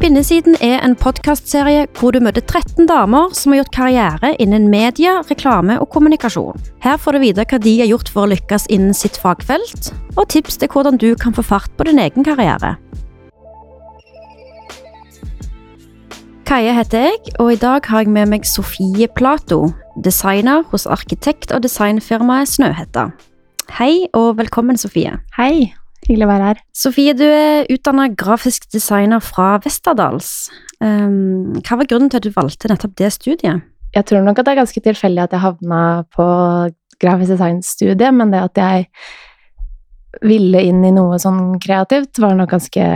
Kvinnesiden er en podkastserie hvor du møter 13 damer som har gjort karriere innen media, reklame og kommunikasjon. Her får du vite hva de har gjort for å lykkes innen sitt fagfelt, og tips til hvordan du kan få fart på din egen karriere. Kaje heter jeg, og i dag har jeg med meg Sofie Plato, designer hos arkitekt- og designfirmaet Snøhetta. Hei og velkommen, Sofie. Hei, hyggelig å være her. Sofie, du er utdanna grafisk designer fra Westerdals. Um, hva var grunnen til at du valgte nettopp det studiet? Jeg tror nok at det er ganske tilfeldig at jeg havna på grafisk design-studiet, men det at jeg ville inn i noe sånn kreativt, var nok ganske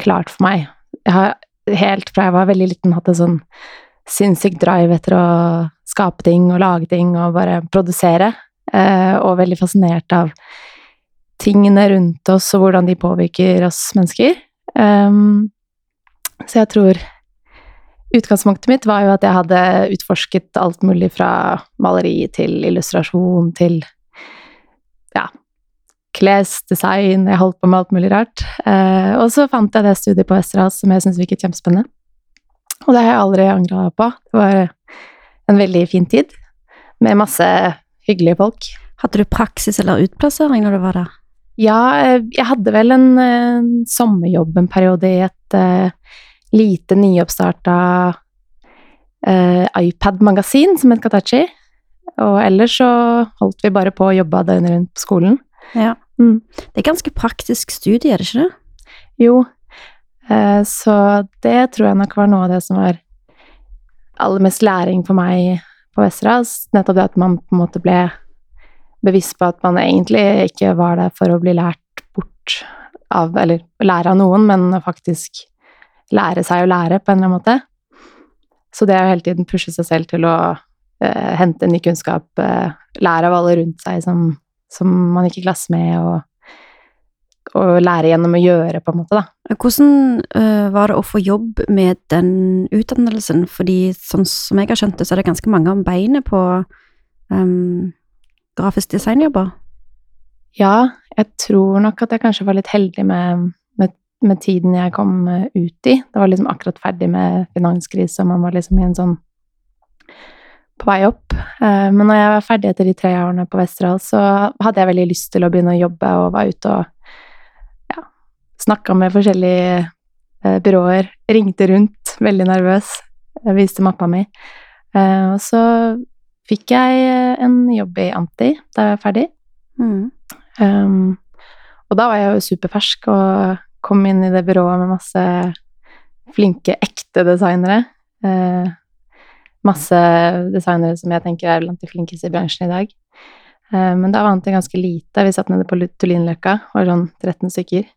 klart for meg. Jeg har helt fra jeg var veldig liten hatt en sånn sinnssyk drive etter å skape ting og lage ting og bare produsere, eh, og veldig fascinert av tingene rundt oss og hvordan de påvirker oss mennesker. Um, så jeg tror Utgangspunktet mitt var jo at jeg hadde utforsket alt mulig fra maleri til illustrasjon til ja, klesdesign. Jeg holdt på med alt mulig rart. Uh, og så fant jeg det studiet på Westerdals som jeg syntes virket kjempespennende. Og det har jeg aldri angra på. Det var en veldig fin tid med masse hyggelige folk. Hadde du praksis eller utplassering når du var der? Ja, eh, jeg hadde vel en, en sommerjobb en periode i et uh, lite nyoppstarta uh, iPad-magasin som het Katachi. Og ellers så holdt vi bare på å jobbe døgnet rundt på skolen. Ja. Mm. Det er ganske praktisk studie, er det ikke det? Jo. Uh, så det tror jeg nok var noe av det som var aller mest læring for meg på Vesterås. Nettopp det at man på en måte ble bevisst på at man egentlig ikke var der for å bli lært bort av Eller lære av noen, men faktisk lære seg å lære, på en eller annen måte. Så det å hele tiden pushe seg selv til å eh, hente ny kunnskap, eh, lære av alle rundt seg som, som man gikk i klasse med, og, og, lære gjennom å gjøre, på en måte, da. Hvordan uh, var det å få jobb med den utdannelsen? Fordi sånn som jeg har skjønt det, så er det ganske mange om beinet på um grafisk designjobber? Ja, jeg tror nok at jeg kanskje var litt heldig med, med, med, tiden jeg kom eh, ut i. Det var liksom akkurat ferdig med finanskrise, og man var liksom i en sånn på vei opp. Eh, men når jeg var ferdig etter de tre årene på Vesterålen, så hadde jeg veldig lyst til å begynne å jobbe og var ute og ja, snakka med forskjellige eh, byråer. Ringte rundt, veldig nervøs. Jeg viste mappa mi. Og så fikk jeg eh, en jobb i Anti da jeg var ferdig. Mm. Um, og da var jeg jo superfersk og kom inn i det byrået med masse flinke, ekte designere. Uh, masse designere som jeg tenker er blant de flinkeste i bransjen i dag. Uh, men da var Anti ganske lite. Vi satt nede på Tulinløkka, var sånn 13 stykker.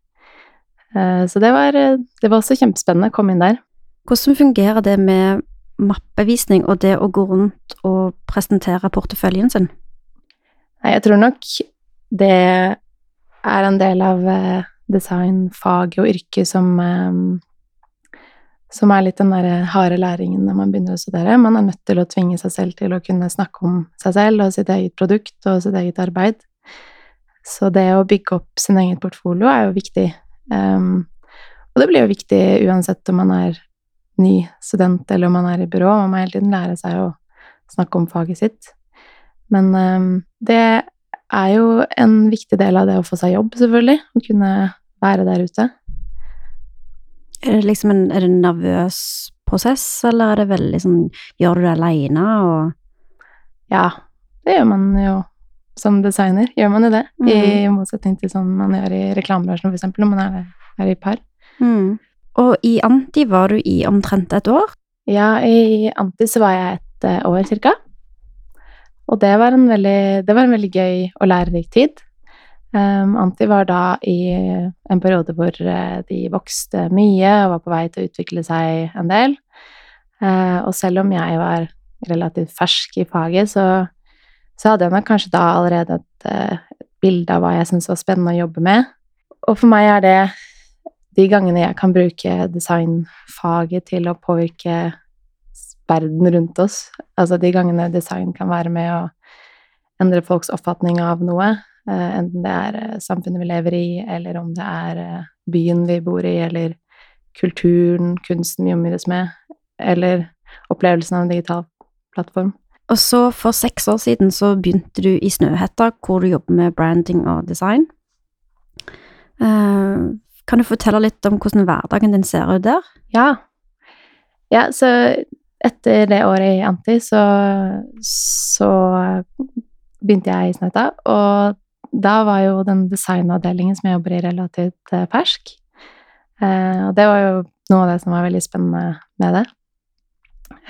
Uh, så det var, det var også kjempespennende å komme inn der. Hvordan fungerer det med mappevisning og det å gå rundt og presentere porteføljen sin? Nei, jeg tror nok det er en del av eh, designfaget og yrket som eh, som er litt den der harde læringen når man begynner å studere. Man er nødt til å tvinge seg selv til å kunne snakke om seg selv og sitt eget produkt og sitt eget arbeid. Så det å bygge opp sin egen portfolio er jo viktig. Um, og det blir jo viktig uansett om man er ny student, eller om man er i byrå. Man må hele tiden lære seg å snakke om faget sitt. Men um, det er jo en viktig del av det å få seg jobb, selvfølgelig. Å kunne være der ute. Er det liksom en, er det en nervøs prosess, eller er det veldig sånn Gjør du det aleine og Ja, det gjør man jo som designer. Gjør man jo det. Mm. I motsetning til sånn man gjør i reklamebransjen, eksempel, når man er, er i par. Mm. Og i Anti var du i omtrent et år? Ja, i Anti så var jeg et eh, år cirka. Og det var en veldig, var en veldig gøy og lærerik tid. Um, Anti var da i en periode hvor eh, de vokste mye og var på vei til å utvikle seg en del. Uh, og selv om jeg var relativt fersk i faget, så, så hadde jeg nok kanskje da allerede et, et bilde av hva jeg syntes var spennende å jobbe med. Og for meg er det de gangene jeg kan bruke designfaget til å påvirke verden rundt oss, altså de gangene design kan være med å endre folks oppfatning av noe, eh, enten det er eh, samfunnet vi lever i, eller om det er eh, byen vi bor i, eller kulturen, kunsten vi omgis med, eller opplevelsen av en digital plattform. Og så for seks år siden så begynte du i Snøhetta, hvor du jobber med branding og design. Eh, kan du fortelle litt om hvordan hverdagen din ser ut der? Ja. Ja, så etter det året i Anti, så, så begynte jeg i Snøhetta, og da var jo den designavdelingen som jeg jobber i, relativt eh, fersk. Eh, og det var jo noe av det som var veldig spennende med det.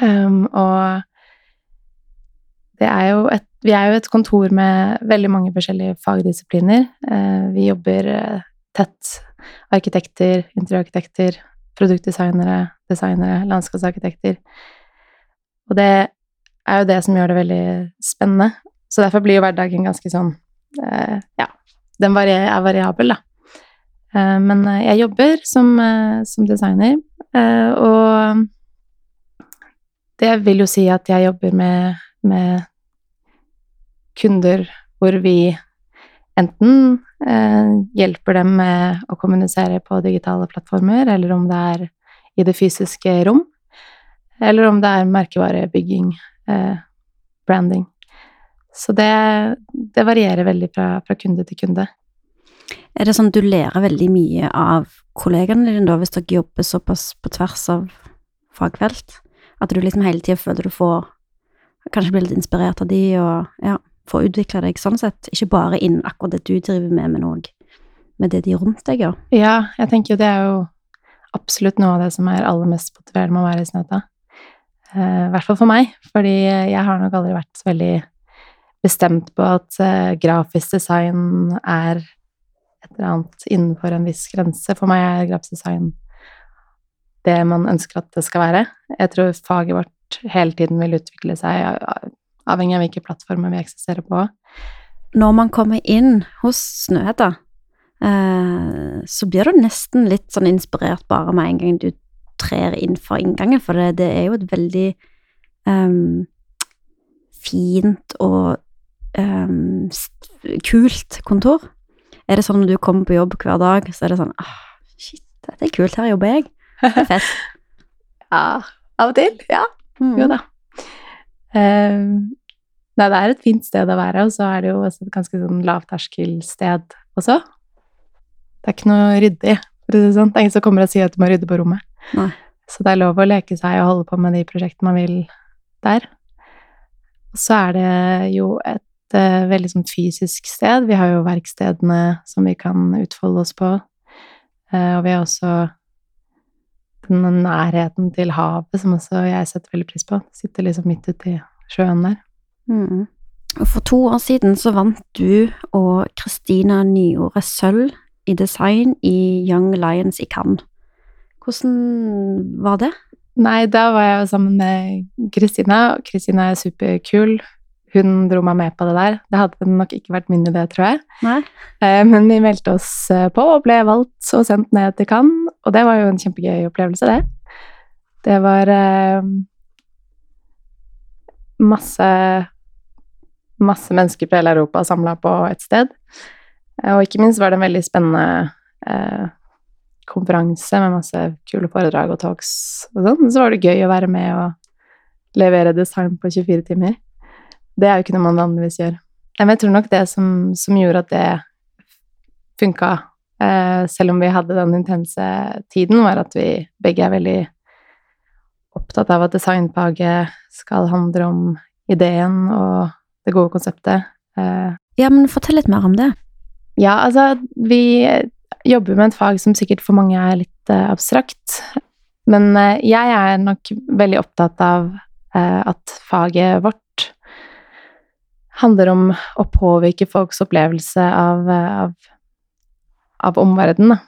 Um, og det er jo et, vi er jo et kontor med veldig mange forskjellige fagdisipliner. Uh, vi jobber uh, tett. Arkitekter, interiørarkitekter, produktdesignere, designere, landskapsarkitekter. Og det er jo det som gjør det veldig spennende. Så derfor blir jo hverdagen ganske sånn eh, Ja, den er variabel, da. men jeg jobber som, som designer, og det vil jo si at jeg jobber med, med kunder hvor vi enten eh, hjelper dem med å kommunisere på digitale plattformer, eller om det er i det fysiske rom, eller om det er merkevarebygging, eh, branding. Så det, det varierer veldig fra, fra, kunde til kunde. Er det sånn at du lærer veldig mye av kollegaene dine da, hvis dere jobber såpass på tvers av fagfelt? At du liksom hele tida føler du får Kanskje blir litt inspirert av de, og ja, får utvikle deg sånn sett. Ikke bare innen akkurat det du driver med, men òg med det de rundt deg gjør. Ja, jeg tenker jo det er jo absolutt noe av det som er aller mest motiverende med å være i Snøhetta. Eh, I hvert fall for meg, fordi jeg har nok aldri vært så veldig bestemt på at uh, grafisk design er et eller annet innenfor en viss grense. For meg er grafisk design det man ønsker at det skal være. Jeg tror faget vårt hele tiden vil utvikle seg, avhengig av hvilke plattformer vi eksisterer på. Når man kommer inn hos Snøhetta, eh, så blir du nesten litt sånn inspirert bare med en gang du trer inn for inngangen, for det, det er jo et veldig um, fint og um, kult kontor. Er det sånn når du kommer på jobb hver dag, så er det sånn ah, shit, dette er kult, her jobber jeg. Fett. ja, av og til. Ja. Mm. Jo da. Uh, nei, det er et fint sted å være, og så er det jo også et ganske sånn lavterskelsted også. Det er ikke noe ryddig, for å si det sånn. Det er ingen som kommer og sier at du må rydde på rommet. Nei. Så det er lov å leke seg og holde på med de prosjektene man vil der. Og så er det jo et uh, veldig sånn fysisk sted. Vi har jo verkstedene som vi kan utfolde oss på. Uh, og vi har også den nærheten til havet som også jeg setter veldig pris på. Sitter liksom midt ute i sjøen der. Mm. Og for to år siden så vant du og Kristina Nyore sølv i design i Young Lions i Cannes. Hvordan var det? Nei, da var jeg jo sammen med Kristina. Kristina er superkul hun dro meg med på det der. Det hadde nok ikke vært min idé, tror jeg. Nei. Eh, men vi meldte oss eh, på og ble valgt og sendt ned til Cannes, og det var jo en kjempegøy opplevelse, det. Det var eh, masse masse mennesker fra hele Europa samla på et sted. Og ikke minst var det en veldig spennende eh, konferanse med masse kule foredrag og talks og sånn. Så var det gøy å være med og levere design på 24 timer. Det er jo ikke noe man vanligvis gjør. Men jeg tror nok det som, som gjorde at det funka, eh, selv om vi hadde den intense tiden, var at vi begge er veldig opptatt av at designfaget skal handle om ideen og det gode konseptet. Eh, ja, men fortell litt mer om det. Ja, altså, vi jobber med et fag som sikkert for mange er litt uh, abstrakt. Men uh, jeg er nok veldig opptatt av at faget vårt handler om å påvirke folks opplevelse av, av, av omverdenen.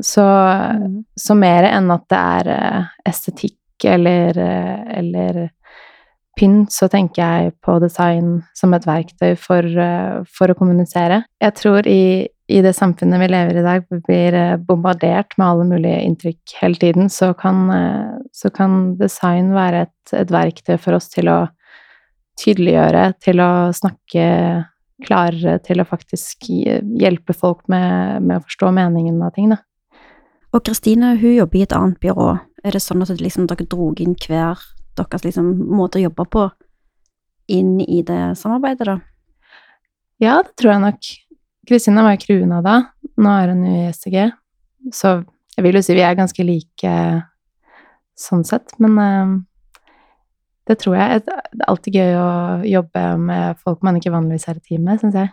Så, mm. så, mer enn at det er eh, estetikk eller, eh, eller pynt, så tenker jeg på design som et verktøy for, eh, for å kommunisere. Jeg tror i, i, det samfunnet vi lever i i dag, vi blir bombardert med alle mulige inntrykk hele tiden, så kan, så kan design være et, et verktøy for oss til å tydeliggjøre, til å snakke klarere, til å faktisk hjelpe folk med, med å forstå meningen av ting, da. Og Kristine hun jobber i et annet byrå. Er det sånn at liksom, dere dro inn hver deres liksom, måte å jobbe på inn i det samarbeidet, da? Ja, det tror jeg nok. Kristina var jo Kruna da. Nå er hun i STG. Så jeg vil jo si vi er ganske like sånn sett. Men uh, det tror jeg. Det er alltid gøy å jobbe med folk man ikke vanligvis er i team med, syns jeg.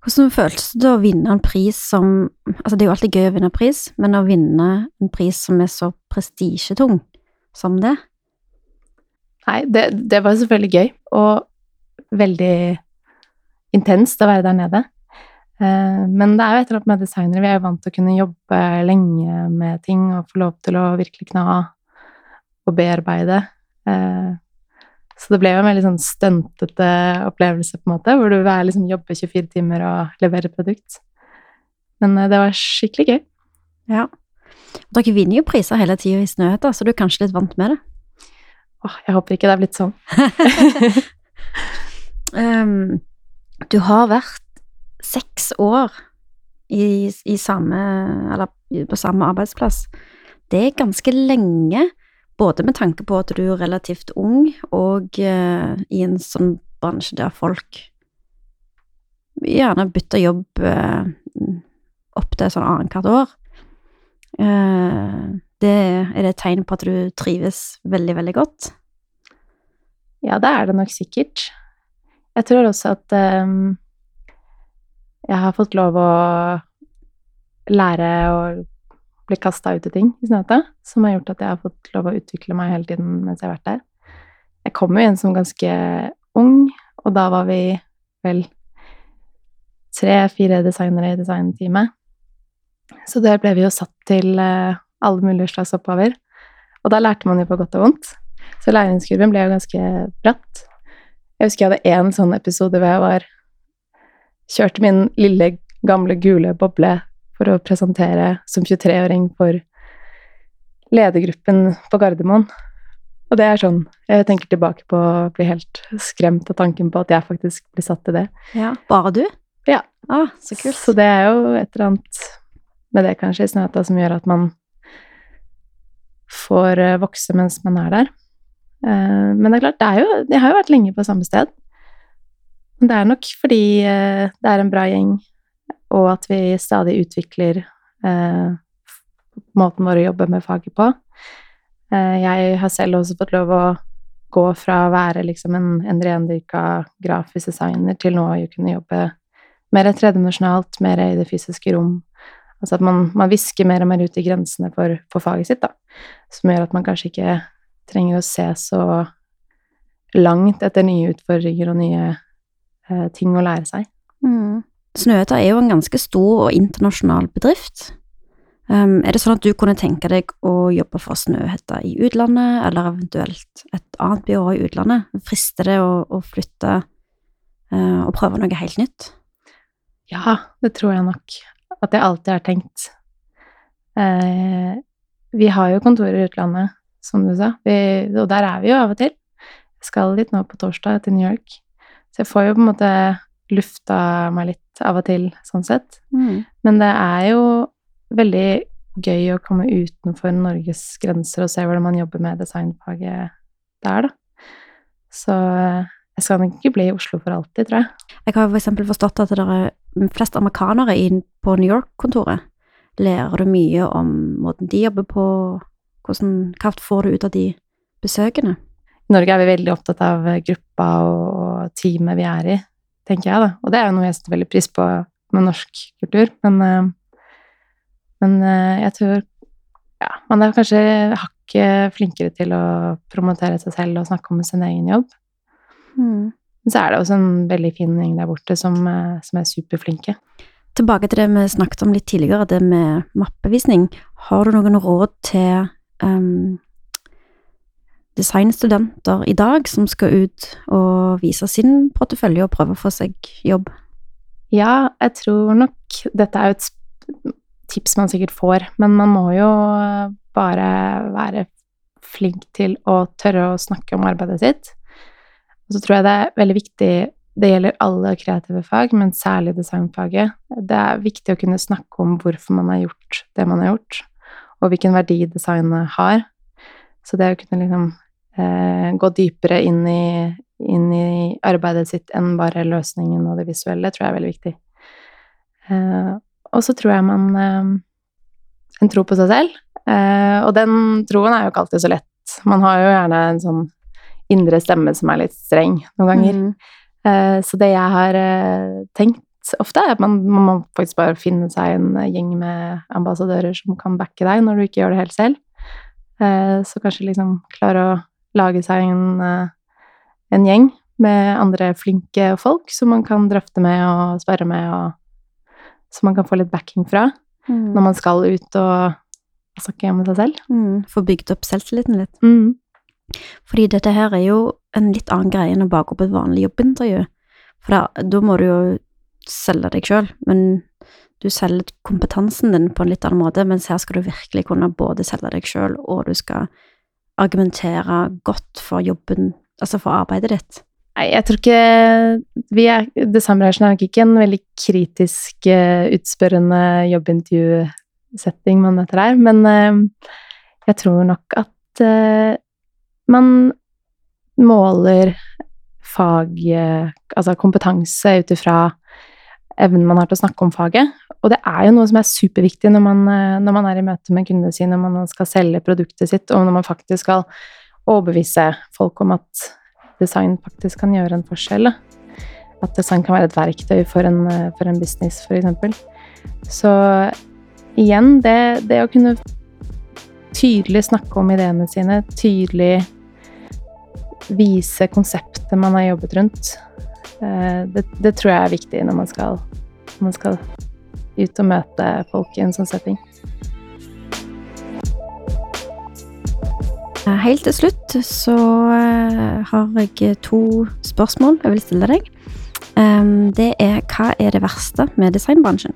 Hvordan føles det å vinne en pris som Altså, det er jo alltid gøy å vinne pris, men å vinne en pris som er så prestisjetung som det? Nei, det, det, var selvfølgelig gøy, og veldig intenst å være der nede. Eh, men det er jo et eller annet med designere. Vi er jo vant til å kunne jobbe lenge med ting og få lov til å virkelig kna og bearbeide. Eh, så det ble jo en veldig sånn stuntete opplevelse, på en måte, hvor du liksom jobber 24 timer og leverer produkt. Men eh, det var skikkelig gøy. Ja. Dere vinner jo priser hele tida i Snøhetta, så du er kanskje litt vant med det? Åh, jeg håper ikke det er blitt sånn. um, du har vært seks år i, i samme Eller på samme arbeidsplass. Det er ganske lenge både med tanke på at du er relativt ung, og uh, i en sånn bransje der folk gjerne bytter jobb uh, opp til sånn annethvert år. Uh, det, er det et tegn på at du trives veldig, veldig godt? Ja, det er det nok sikkert. Jeg tror også at um, jeg har fått lov å lære å bli kasta ut i ting i Snøhetta, som har gjort at jeg har fått lov å utvikle meg hele tiden mens jeg har vært der. Jeg kom jo inn som ganske ung, og da var vi vel tre-fire designere i designteamet. Så der ble vi jo satt til uh, alle mulige slags oppgaver. Og da lærte man jo på godt og vondt. Så læringskurven ble jo ganske bratt. Jeg husker jeg hadde én sånn episode hvor jeg var Kjørte min lille, gamle, gule boble for å presentere som 23-åring for ledergruppen på Gardermoen. Og det er sånn Jeg tenker tilbake på å bli helt skremt av tanken på at jeg faktisk blir satt til det. Ja, Bare du? Ja. Ah, så kult. Så det er jo et eller annet med det kanskje i Snøhetta som gjør at man får eh, vokse mens man er der. Eh, men det er klart, det er jo Jeg har jo vært lenge på samme sted. Men det er nok fordi eh, det er en bra gjeng og at vi stadig utvikler måten vår å jobbe med faget på. Jeg har selv også fått lov å gå fra å være liksom en, en rendyrka grafisk designer til nå å kunne jobbe mer tredimensjonalt, mer i det fysiske rom. Altså at man, man visker mer og mer ut i grensene for, for, faget sitt, da. Som gjør at man kanskje ikke trenger å se så langt etter nye utfordringer og nye eh, ting å lære seg. Mm. Snøhetta er jo en ganske stor og internasjonal bedrift. Um, er det sånn at du kunne tenke deg å jobbe for Snøhetta i utlandet, eller eventuelt et annet byrå i utlandet? Frister det å, å flytte uh, og prøve noe helt nytt? Ja, det tror jeg nok at jeg alltid har tenkt. eh, vi har jo kontorer i utlandet, som du sa, vi, og der er vi jo av og til. Jeg skal litt nå på torsdag til New York, så jeg får jo på en måte lufta meg litt av og til, sånn sett. Mm. Men det er jo veldig gøy å komme utenfor Norges grenser og se hvordan man jobber med designfaget der, da. Så jeg skal nok ikke bli i Oslo for alltid, tror jeg. Jeg har for eksempel forstått at det er flest amerikanere på New York-kontoret. Lærer du mye om måten de jobber på? Hvordan kraft får du ut av de besøkene? I Norge er vi veldig opptatt av gruppa og teamet vi er i tenker jeg, da. Og det er jo noe jeg setter veldig pris på med norsk kultur. Men, eh, men eh, jeg tror ja, man er kanskje hakket flinkere til å promotere seg selv og snakke om sin egen jobb. Mm. Men så er det også en veldig fin gjeng der borte som, eh, som, er superflinke. Tilbake til det vi snakket om litt tidligere, det med mappevisning. Har du noen råd til um, designstudenter i dag som skal ut og vise sin portefølje og prøve å få seg jobb? Ja, jeg tror nok Dette er jo et tips man sikkert får, men man må jo bare være flink til å tørre å snakke om arbeidet sitt. Og så tror jeg det er veldig viktig det gjelder alle kreative fag, men særlig designfaget. Det er viktig å kunne snakke om hvorfor man har gjort det man har gjort, og hvilken verdi designet har. Så det å kunne liksom eh, gå dypere inn i, inn i, arbeidet sitt enn bare løsningen og det visuelle, tror jeg er veldig viktig. Eh, og så tror jeg man eh, En tro på seg selv. Eh, og den troen er jo ikke alltid så lett. Man har jo gjerne en sånn indre stemme som er litt streng noen ganger. Mm. Eh, så det jeg har eh, tenkt ofte, er at man, man, må faktisk bare finne seg en gjeng med ambassadører som kan backe deg når du ikke gjør det helt selv. Så kanskje liksom klare å lage seg en, en gjeng med andre flinke folk som man kan drøfte med og sperre med, og som man kan få litt backing fra mm. når man skal ut og snakke med seg selv. Mm. Få bygd opp selvtilliten litt. Mm. Fordi dette her er jo en litt annen greie enn å bake opp et vanlig jobbintervju. For da, da må du jo selge deg sjøl, men du selger kompetansen din på en litt annen måte, mens her skal du virkelig kunne både selge deg sjøl, og du skal argumentere godt for jobben, altså for arbeidet ditt. Nei, jeg tror ikke vi er, Designbransjen er nok ikke en veldig kritisk, uh, utspørrende jobbintervjusetting man møter her, men uh, jeg tror nok at uh, man måler fag Altså kompetanse ut ifra evnen man har til å snakke om faget. Og det er jo noe som er superviktig når man, når man er i møte med kundene sine, når man skal selge produktet sitt, og når man faktisk skal overbevise folk om at design faktisk kan gjøre en forskjell. At design kan være et verktøy for en, for en business, f.eks. Så igjen, det, det, å kunne tydelig snakke om ideene sine, tydelig vise konseptet man har jobbet rundt, eh, det, det tror jeg er viktig når man skal, når man skal ut og møte folk i en sånn setting. Helt til slutt så eh, har jeg to spørsmål jeg vil stille deg. Det er hva er det verste med designbransjen?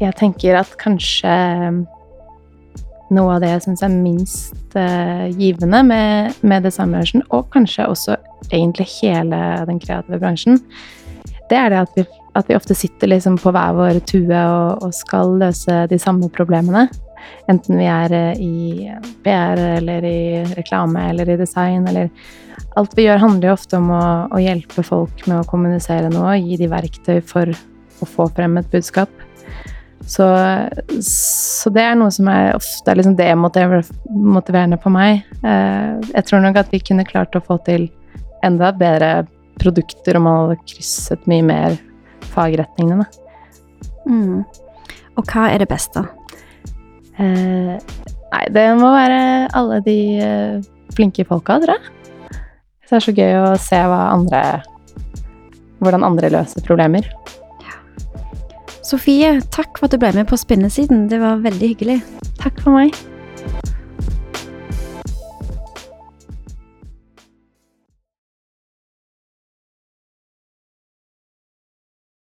Jeg tenker at kanskje noe av det jeg syns er minst uh, givende med, med designbransjen, og kanskje også egentlig hele den kreative bransjen, det er det at vi, at vi ofte sitter liksom på hver vår tue og, og, skal løse de samme problemene. Enten vi er uh, i PR eller i reklame eller i design eller Alt vi gjør, handler jo ofte om å, å hjelpe folk med å kommunisere noe, gi de verktøy for å få frem et budskap. Så, så, det er noe som er ofte er liksom demotiverende for meg. Eh, jeg tror nok at vi kunne klart å få til enda bedre produkter om man hadde krysset mye mer fagretningene. Mm. Og hva er det beste? Eh, nei, det må være alle de eh, flinke folka, tror jeg. Det er så gøy å se andre, hvordan andre løser problemer. Sofie, takk for at du ble med på Spinnesiden. Det var veldig hyggelig. Takk for meg.